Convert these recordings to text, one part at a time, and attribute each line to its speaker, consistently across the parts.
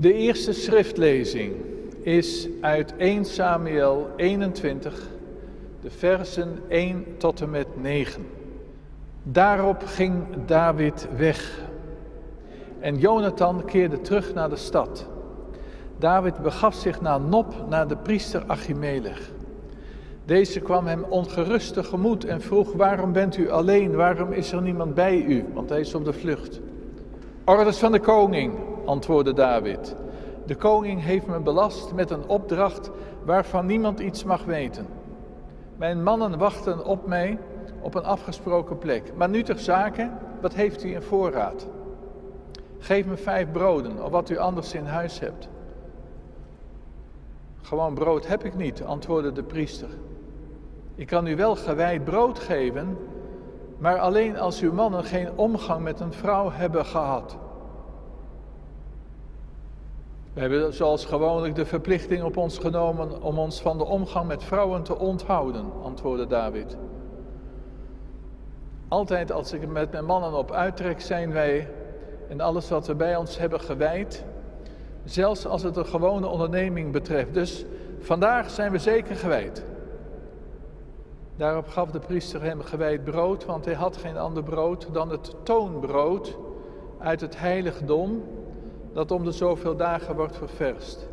Speaker 1: De eerste schriftlezing is uit 1 Samuel 21, de versen 1 tot en met 9. Daarop ging David weg en Jonathan keerde terug naar de stad. David begaf zich naar Nop, naar de priester Achimelech. Deze kwam hem ongerust tegemoet en vroeg, waarom bent u alleen, waarom is er niemand bij u? Want hij is op de vlucht. Orders van de koning, antwoordde David. De koning heeft me belast met een opdracht waarvan niemand iets mag weten. Mijn mannen wachten op mij op een afgesproken plek. Maar nu ter zake, wat heeft u in voorraad? Geef me vijf broden of wat u anders in huis hebt. Gewoon brood heb ik niet, antwoordde de priester. Ik kan u wel gewijd brood geven, maar alleen als uw mannen geen omgang met een vrouw hebben gehad. We hebben zoals gewoonlijk de verplichting op ons genomen om ons van de omgang met vrouwen te onthouden, antwoordde David. Altijd als ik met mijn mannen op uittrek, zijn wij en alles wat we bij ons hebben gewijd, zelfs als het een gewone onderneming betreft. Dus vandaag zijn we zeker gewijd. Daarop gaf de priester hem gewijd brood, want hij had geen ander brood dan het toonbrood uit het heiligdom, dat om de zoveel dagen wordt ververst.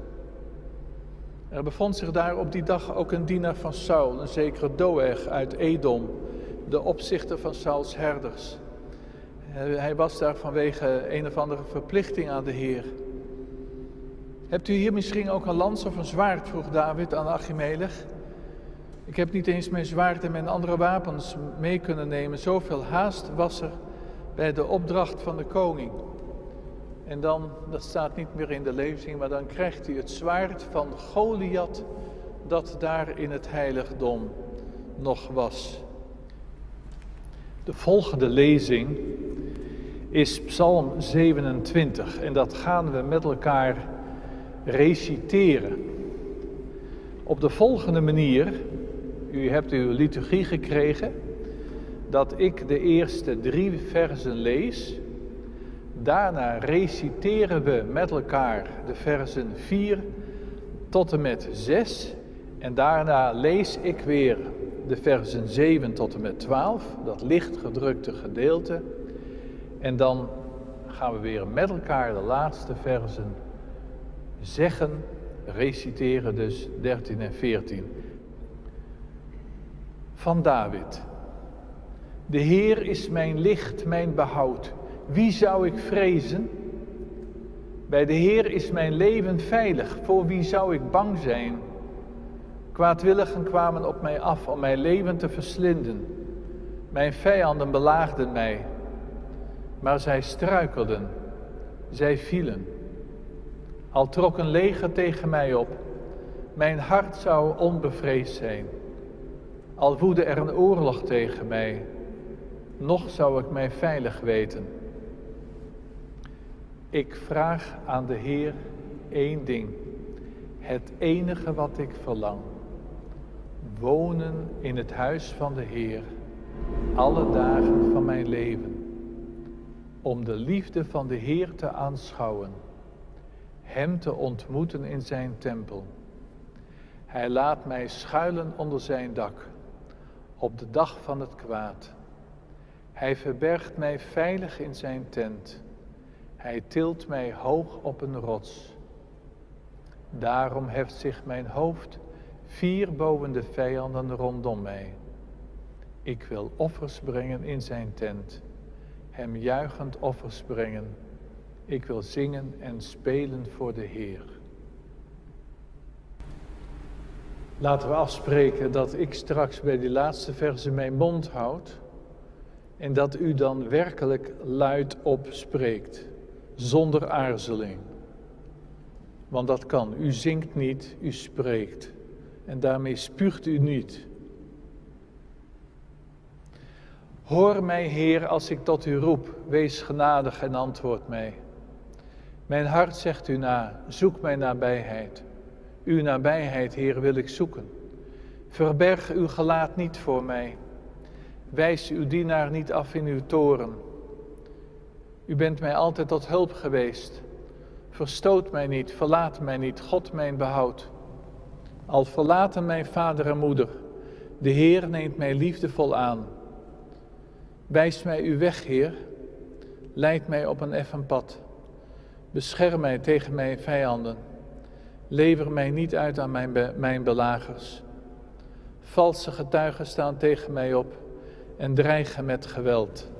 Speaker 1: Er bevond zich daar op die dag ook een dienaar van Saul, een zekere Doeg uit Edom, de opzichter van Sauls herders. Hij was daar vanwege een of andere verplichting aan de Heer. Hebt u hier misschien ook een lans of een zwaard, vroeg David aan Achimelech. Ik heb niet eens mijn zwaard en mijn andere wapens mee kunnen nemen. Zoveel haast was er bij de opdracht van de koning. En dan, dat staat niet meer in de lezing, maar dan krijgt hij het zwaard van Goliath dat daar in het heiligdom nog was. De volgende lezing is Psalm 27 en dat gaan we met elkaar reciteren. Op de volgende manier, u hebt uw liturgie gekregen, dat ik de eerste drie versen lees. Daarna reciteren we met elkaar de versen 4 tot en met 6. En daarna lees ik weer de versen 7 tot en met 12, dat lichtgedrukte gedeelte. En dan gaan we weer met elkaar de laatste versen zeggen, reciteren dus 13 en 14. Van David. De Heer is mijn licht, mijn behoud. Wie zou ik vrezen? Bij de Heer is mijn leven veilig. Voor wie zou ik bang zijn? Kwaadwilligen kwamen op mij af om mijn leven te verslinden. Mijn vijanden belaagden mij, maar zij struikelden, zij vielen. Al trok een leger tegen mij op, mijn hart zou onbevreesd zijn. Al woedde er een oorlog tegen mij, nog zou ik mij veilig weten. Ik vraag aan de Heer één ding, het enige wat ik verlang. Wonen in het huis van de Heer alle dagen van mijn leven. Om de liefde van de Heer te aanschouwen, Hem te ontmoeten in Zijn tempel. Hij laat mij schuilen onder Zijn dak op de dag van het kwaad. Hij verbergt mij veilig in zijn tent. Hij tilt mij hoog op een rots. Daarom heft zich mijn hoofd vier boven de vijanden rondom mij. Ik wil offers brengen in zijn tent, hem juichend offers brengen. Ik wil zingen en spelen voor de Heer. Laten we afspreken dat ik straks bij die laatste verse mijn mond houd en dat u dan werkelijk luid op spreekt, zonder aarzeling. Want dat kan. U zingt niet, u spreekt. En daarmee spuugt u niet. Hoor mij, Heer, als ik tot u roep. Wees genadig en antwoord mij. Mijn hart zegt u na, zoek mijn nabijheid. Uw nabijheid, Heer, wil ik zoeken. Verberg uw gelaat niet voor mij. Wijs uw dienaar niet af in uw toren. U bent mij altijd tot hulp geweest. Verstoot mij niet, verlaat mij niet, God mijn behoud. Al verlaten mijn vader en moeder, de Heer neemt mij liefdevol aan. Wijs mij uw weg, Heer, leid mij op een effen pad. Bescherm mij tegen mijn vijanden. Lever mij niet uit aan mijn, mijn belagers. Valse getuigen staan tegen mij op en dreigen met geweld.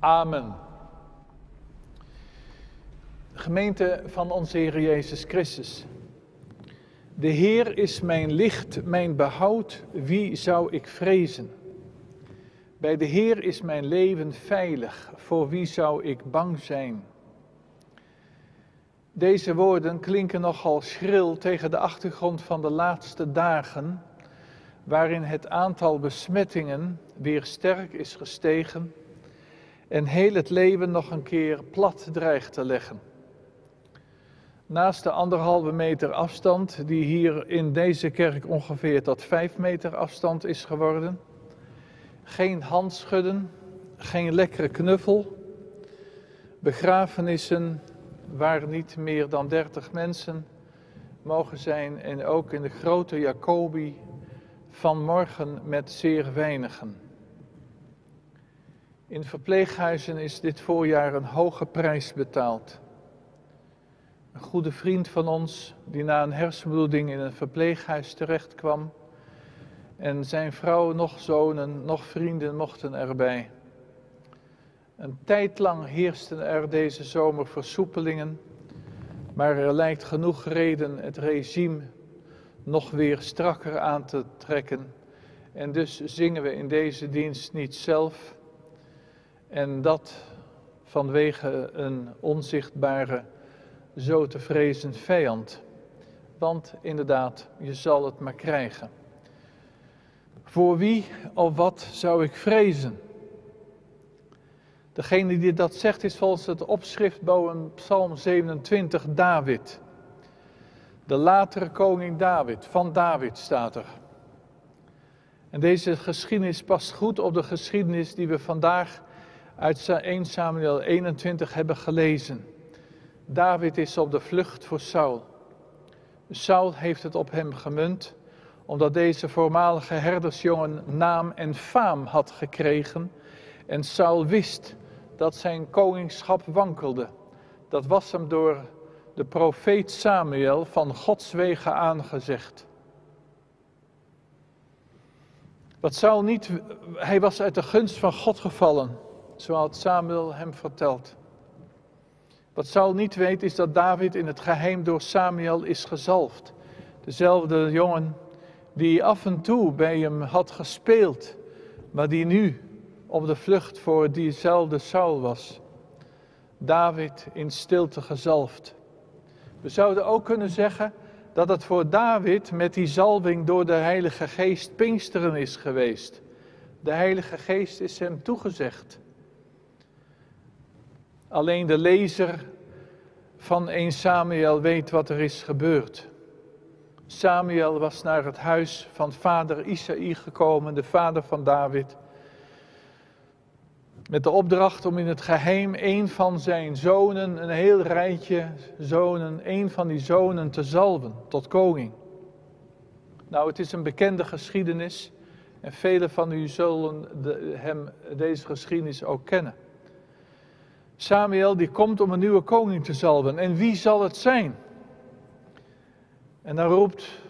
Speaker 1: Amen. Gemeente van onze Heer Jezus Christus. De Heer is mijn licht, mijn behoud, wie zou ik vrezen? Bij de Heer is mijn leven veilig, voor wie zou ik bang zijn? Deze woorden klinken nogal schril tegen de achtergrond van de laatste dagen, waarin het aantal besmettingen weer sterk is gestegen en heel het leven nog een keer plat dreigt te leggen. Naast de anderhalve meter afstand, die hier in deze kerk ongeveer tot vijf meter afstand is geworden, geen handschudden, geen lekkere knuffel, begrafenissen waar niet meer dan dertig mensen mogen zijn en ook in de grote Jacobi vanmorgen met zeer weinigen. In verpleeghuizen is dit voorjaar een hoge prijs betaald. Een goede vriend van ons, die na een hersenbloeding in een verpleeghuis terecht kwam. En zijn vrouw, nog zonen, nog vrienden mochten erbij. Een tijd lang heersten er deze zomer versoepelingen, maar er lijkt genoeg reden het regime nog weer strakker aan te trekken. En dus zingen we in deze dienst niet zelf, en dat vanwege een onzichtbare, zo te vrezen vijand. Want inderdaad, je zal het maar krijgen. Voor wie of wat zou ik vrezen? Degene die dat zegt is volgens het opschrift boven Psalm 27 David. De latere koning David, van David staat er. En deze geschiedenis past goed op de geschiedenis die we vandaag uit 1 Samuel 21 hebben gelezen. David is op de vlucht voor Saul. Saul heeft het op hem gemunt, omdat deze voormalige herdersjongen naam en faam had gekregen. En Saul wist dat zijn koningschap wankelde. Dat was hem door de profeet Samuel van Gods wegen aangezegd. Wat Saul niet, hij was uit de gunst van God gevallen zoals Samuel hem vertelt. Wat Saul niet weet is dat David in het geheim door Samuel is gezalfd. Dezelfde jongen die af en toe bij hem had gespeeld, maar die nu op de vlucht voor diezelfde Saul was. David in stilte gezalfd. We zouden ook kunnen zeggen dat het voor David met die zalving door de Heilige Geest Pinksteren is geweest. De Heilige Geest is hem toegezegd. Alleen de lezer van 1 Samuel weet wat er is gebeurd. Samuel was naar het huis van vader Isaïe gekomen, de vader van David. Met de opdracht om in het geheim een van zijn zonen, een heel rijtje zonen, een van die zonen te zalven tot koning. Nou, het is een bekende geschiedenis en velen van u zullen hem deze geschiedenis ook kennen. Samuel die komt om een nieuwe koning te zalven. En wie zal het zijn? En dan roept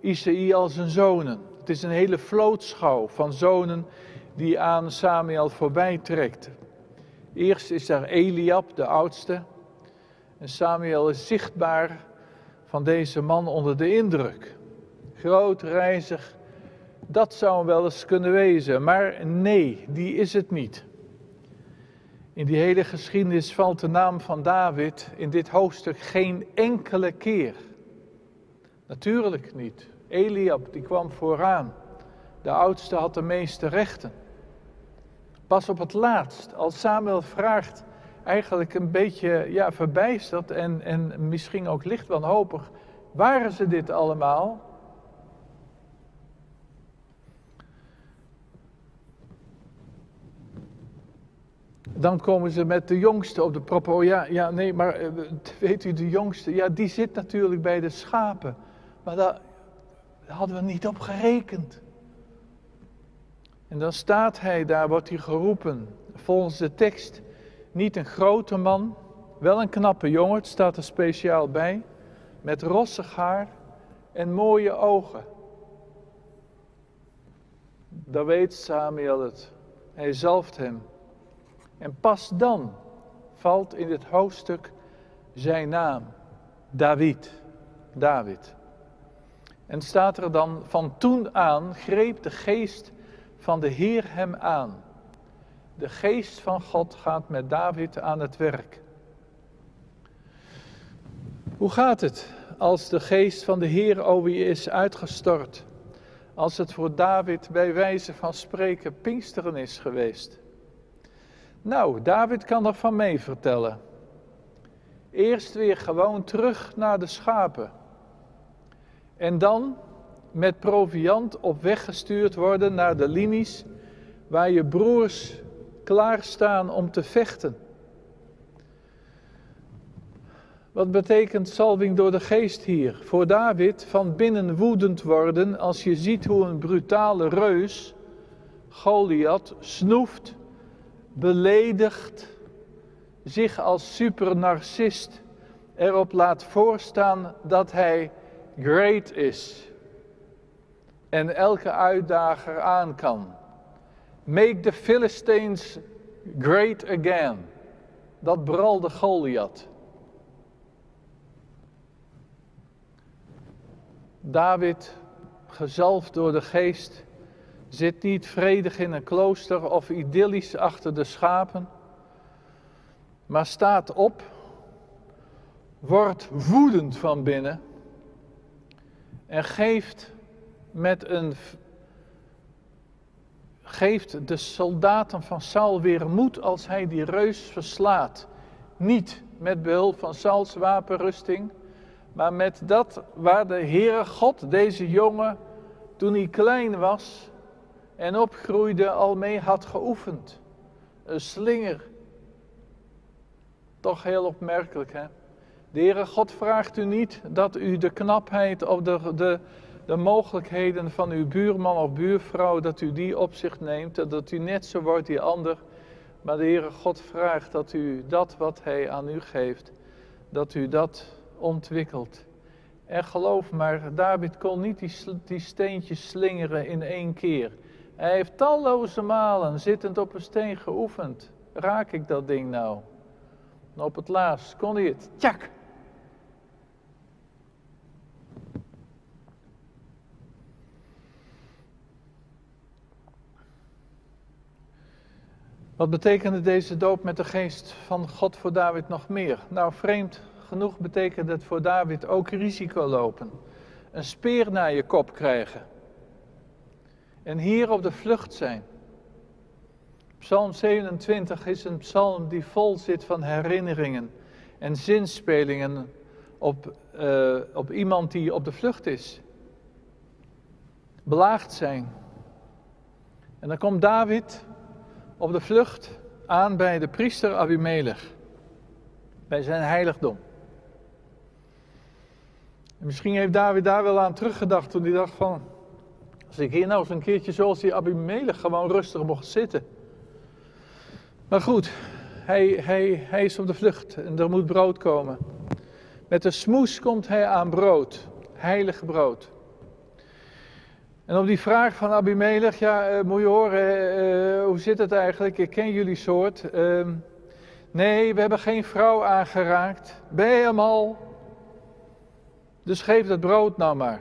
Speaker 1: Isaïe al zijn zonen. Het is een hele vlootschouw van zonen die aan Samuel voorbij trekt. Eerst is daar Eliab, de oudste. En Samuel is zichtbaar van deze man onder de indruk. Groot, reizig, dat zou hem wel eens kunnen wezen. Maar nee, die is het niet. In die hele geschiedenis valt de naam van David in dit hoofdstuk geen enkele keer. Natuurlijk niet. Eliab, die kwam vooraan. De oudste had de meeste rechten. Pas op het laatst, als Samuel vraagt, eigenlijk een beetje ja, verbijsterd en, en misschien ook licht wanhopig. Waren ze dit allemaal? Dan komen ze met de jongste op de proppen. Oh ja, ja, nee, maar eh, weet u, de jongste, ja, die zit natuurlijk bij de schapen. Maar daar hadden we niet op gerekend. En dan staat hij daar, wordt hij geroepen, volgens de tekst, niet een grote man, wel een knappe jongen, het staat er speciaal bij, met rossig haar en mooie ogen. Dan weet Samuel het. Hij zalft hem. En pas dan valt in dit hoofdstuk zijn naam, David. David. En staat er dan, van toen aan greep de geest van de Heer hem aan. De geest van God gaat met David aan het werk. Hoe gaat het als de geest van de Heer over je is uitgestort? Als het voor David bij wijze van spreken Pinksteren is geweest? Nou, David kan er van mee vertellen. Eerst weer gewoon terug naar de schapen. En dan met proviand op weg gestuurd worden naar de linies waar je broers klaarstaan om te vechten. Wat betekent salving door de geest hier? Voor David van binnen woedend worden als je ziet hoe een brutale reus, Goliath, snoeft, beledigt, zich als supernarcist erop laat voorstaan dat hij great is en elke uitdager aan kan. Make the Philistines great again. Dat bralde Goliath. David, gezalfd door de geest, zit niet vredig in een klooster of idyllisch achter de schapen, maar staat op, wordt woedend van binnen en geeft met een geeft de soldaten van Saul weer moed als hij die reus verslaat. Niet met behulp van Sauls wapenrusting, maar met dat waar de Heere God deze jongen toen hij klein was en opgroeide al mee had geoefend. Een slinger. Toch heel opmerkelijk hè. De Heere God vraagt u niet dat u de knapheid of de, de, de mogelijkheden van uw buurman of buurvrouw, dat u die op zich neemt en dat u net zo wordt die ander. Maar de Heere God vraagt dat u dat wat Hij aan u geeft, dat u dat ontwikkelt. En geloof maar, David kon niet die, die steentjes slingeren in één keer. Hij heeft talloze malen zittend op een steen geoefend. Raak ik dat ding nou? Op het laatst kon hij het. Tjak! Wat betekende deze doop met de geest van God voor David nog meer? Nou, vreemd genoeg betekent het voor David ook risico lopen. Een speer naar je kop krijgen. En hier op de vlucht zijn. Psalm 27 is een psalm die vol zit van herinneringen en zinspelingen op, uh, op iemand die op de vlucht is. Belaagd zijn. En dan komt David op de vlucht aan bij de priester Abimelech. Bij zijn heiligdom. En misschien heeft David daar wel aan teruggedacht toen hij dacht van... Als ik hier nou eens een keertje zoals die Abimelech gewoon rustig mocht zitten. Maar goed, hij, hij, hij is op de vlucht en er moet brood komen. Met de smoes komt hij aan brood, heilig brood. En op die vraag van Abimelech, ja, uh, moet je horen, uh, hoe zit het eigenlijk? Ik ken jullie soort. Uh, nee, we hebben geen vrouw aangeraakt. Ben je hem al? Dus geef dat brood nou maar.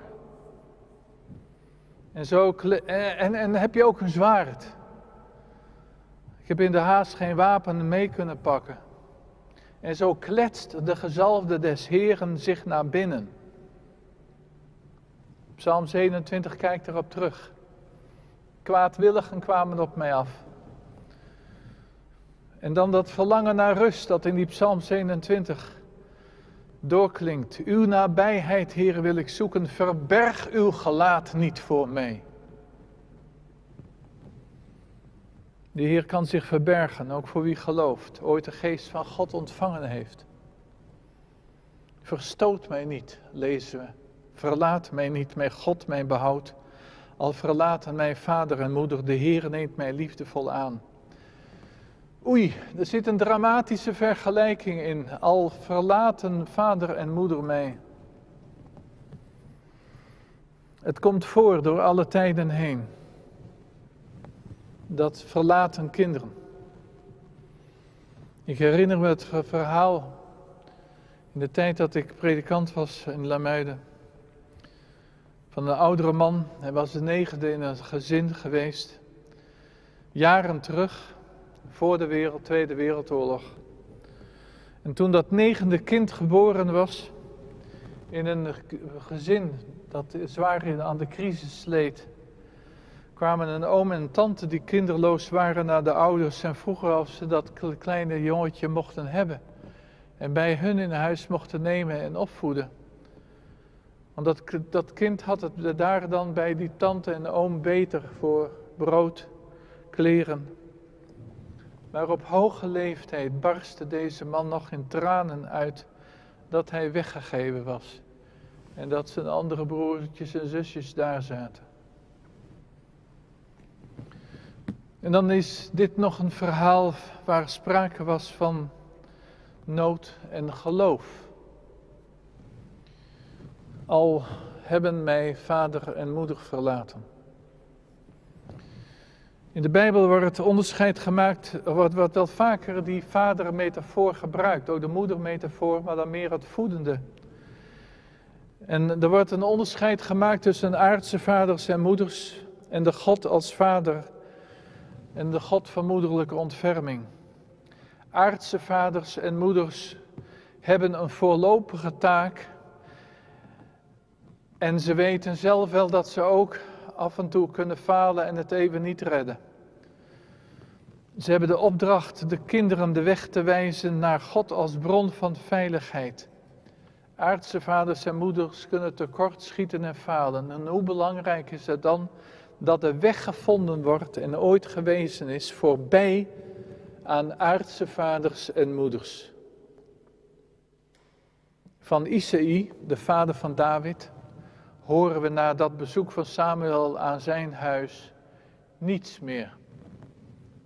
Speaker 1: En, zo, en, en heb je ook een zwaard? Ik heb in de haast geen wapen mee kunnen pakken. En zo kletst de gezalfde des Heren zich naar binnen. Psalm 27 kijkt erop terug. Kwaadwilligen kwamen op mij af. En dan dat verlangen naar rust dat in die Psalm 27 doorklinkt. Uw nabijheid, Heer, wil ik zoeken. Verberg uw gelaat niet voor mij. De Heer kan zich verbergen, ook voor wie gelooft, ooit de geest van God ontvangen heeft. Verstoot mij niet, lezen we. Verlaat mij niet, mijn God, mijn behoud. Al verlaten mij vader en moeder, de Heer neemt mij liefdevol aan. Oei, er zit een dramatische vergelijking in. Al verlaten vader en moeder mij. Het komt voor door alle tijden heen. Dat verlaten kinderen. Ik herinner me het verhaal in de tijd dat ik predikant was in Lamuiden. Van een oudere man, hij was de negende in een gezin geweest. Jaren terug, voor de wereld, Tweede Wereldoorlog. En toen dat negende kind geboren was, in een gezin dat zwaar aan de crisis leed, kwamen een oom en een tante die kinderloos waren naar de ouders en vroegen of ze dat kleine jongetje mochten hebben. En bij hun in huis mochten nemen en opvoeden. Want dat, dat kind had het daar dan bij die tante en oom beter voor brood, kleren maar op hoge leeftijd barstte deze man nog in tranen uit dat hij weggegeven was. En dat zijn andere broertjes en zusjes daar zaten. En dan is dit nog een verhaal waar sprake was van nood en geloof. Al hebben mij vader en moeder verlaten. In de Bijbel wordt het onderscheid gemaakt, wordt, wordt wel vaker die vadermetafoor gebruikt, ook de moedermetafoor, maar dan meer het voedende. En er wordt een onderscheid gemaakt tussen aardse vaders en moeders en de God als vader en de God van moederlijke ontferming. Aardse vaders en moeders hebben een voorlopige taak en ze weten zelf wel dat ze ook af en toe kunnen falen en het even niet redden. Ze hebben de opdracht de kinderen de weg te wijzen naar God als bron van veiligheid. Aardse vaders en moeders kunnen tekort schieten en falen. En hoe belangrijk is het dan dat de weg gevonden wordt en ooit gewezen is voorbij aan aardse vaders en moeders. Van Isaïe, de vader van David, horen we na dat bezoek van Samuel aan zijn huis niets meer.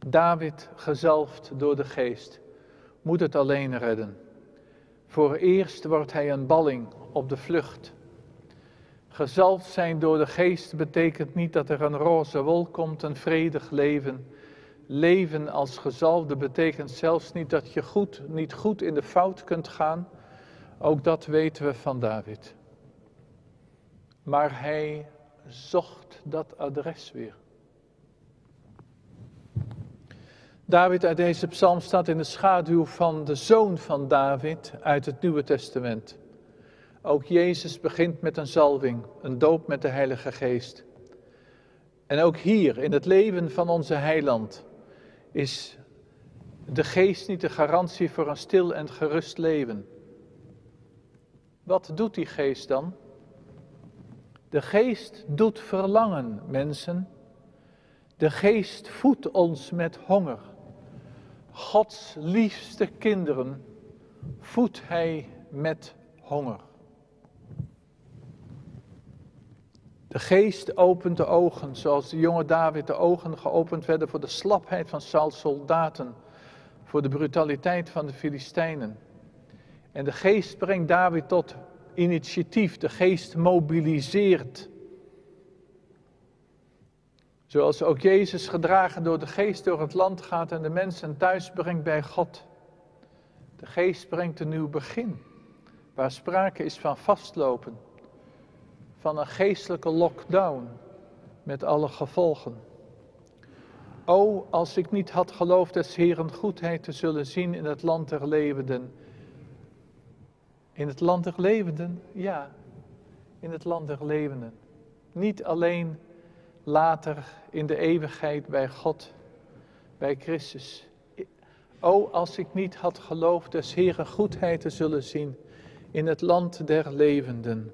Speaker 1: David, gezalfd door de geest, moet het alleen redden. Voor eerst wordt hij een balling op de vlucht. Gezalfd zijn door de geest betekent niet dat er een roze wolk komt, een vredig leven. Leven als gezalfde betekent zelfs niet dat je goed, niet goed in de fout kunt gaan. Ook dat weten we van David. Maar hij zocht dat adres weer. David uit deze psalm staat in de schaduw van de zoon van David uit het Nieuwe Testament. Ook Jezus begint met een zalving, een doop met de Heilige Geest. En ook hier in het leven van onze heiland is de geest niet de garantie voor een stil en gerust leven. Wat doet die geest dan? De geest doet verlangen, mensen. De geest voedt ons met honger. Gods liefste kinderen voedt hij met honger. De geest opent de ogen, zoals de jonge David de ogen geopend werden voor de slapheid van Sauls soldaten, voor de brutaliteit van de Filistijnen. En de geest brengt David tot initiatief, de geest mobiliseert. Zoals ook Jezus gedragen door de geest door het land gaat en de mensen thuis brengt bij God. De geest brengt een nieuw begin, waar sprake is van vastlopen, van een geestelijke lockdown met alle gevolgen. O, als ik niet had geloofd des Heeren goedheid te zullen zien in het land der levenden. In het land der levenden, ja, in het land der levenden. Niet alleen later in de eeuwigheid bij God, bij Christus. O, als ik niet had geloofd des Heeren goedheid te zullen zien in het land der levenden.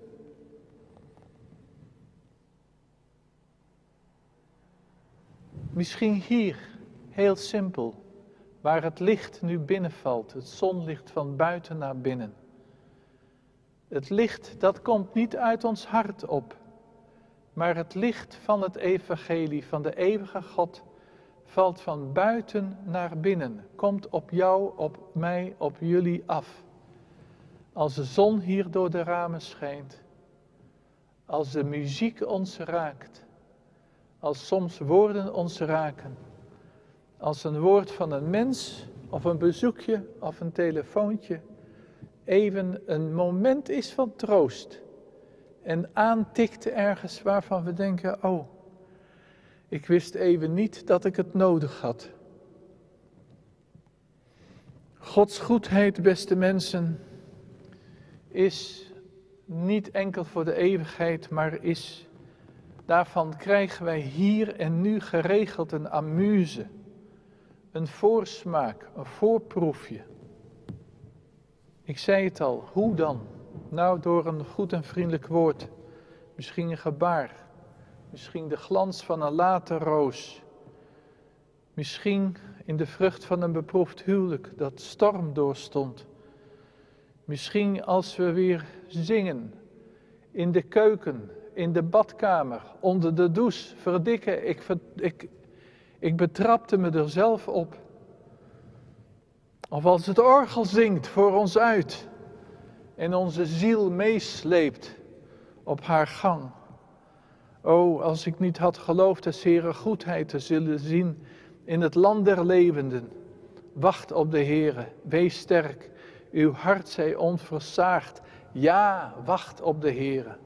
Speaker 1: Misschien hier, heel simpel, waar het licht nu binnenvalt, het zonlicht van buiten naar binnen. Het licht dat komt niet uit ons hart op, maar het licht van het evangelie van de eeuwige God valt van buiten naar binnen, komt op jou, op mij, op jullie af. Als de zon hier door de ramen schijnt, als de muziek ons raakt, als soms woorden ons raken, als een woord van een mens of een bezoekje of een telefoontje even een moment is van troost en aantikt ergens waarvan we denken, oh, ik wist even niet dat ik het nodig had. Gods goedheid, beste mensen, is niet enkel voor de eeuwigheid, maar is, daarvan krijgen wij hier en nu geregeld een amuse, een voorsmaak, een voorproefje. Ik zei het al, hoe dan? Nou, door een goed en vriendelijk woord, misschien een gebaar, misschien de glans van een late roos, misschien in de vrucht van een beproefd huwelijk dat storm doorstond. Misschien als we weer zingen in de keuken, in de badkamer, onder de douche, verdikken. Ik, ik, ik betrapte me er zelf op. Of als het orgel zingt voor ons uit en onze ziel meesleept op haar gang. O, als ik niet had geloofd de Heere goedheid te zullen zien in het land der levenden. Wacht op de Heere, wees sterk, uw hart zij onversaagd. Ja, wacht op de Heere.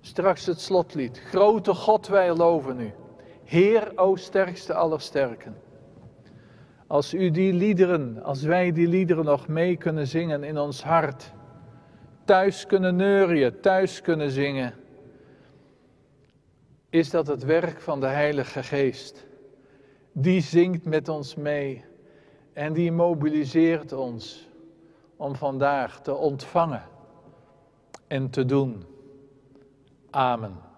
Speaker 1: Straks het slotlied. Grote God, wij loven u. Heer, o sterkste aller sterken. Als u die liederen, als wij die liederen nog mee kunnen zingen in ons hart. Thuis kunnen neurien, thuis kunnen zingen is dat het werk van de Heilige Geest. Die zingt met ons mee en die mobiliseert ons om vandaag te ontvangen en te doen. Amen.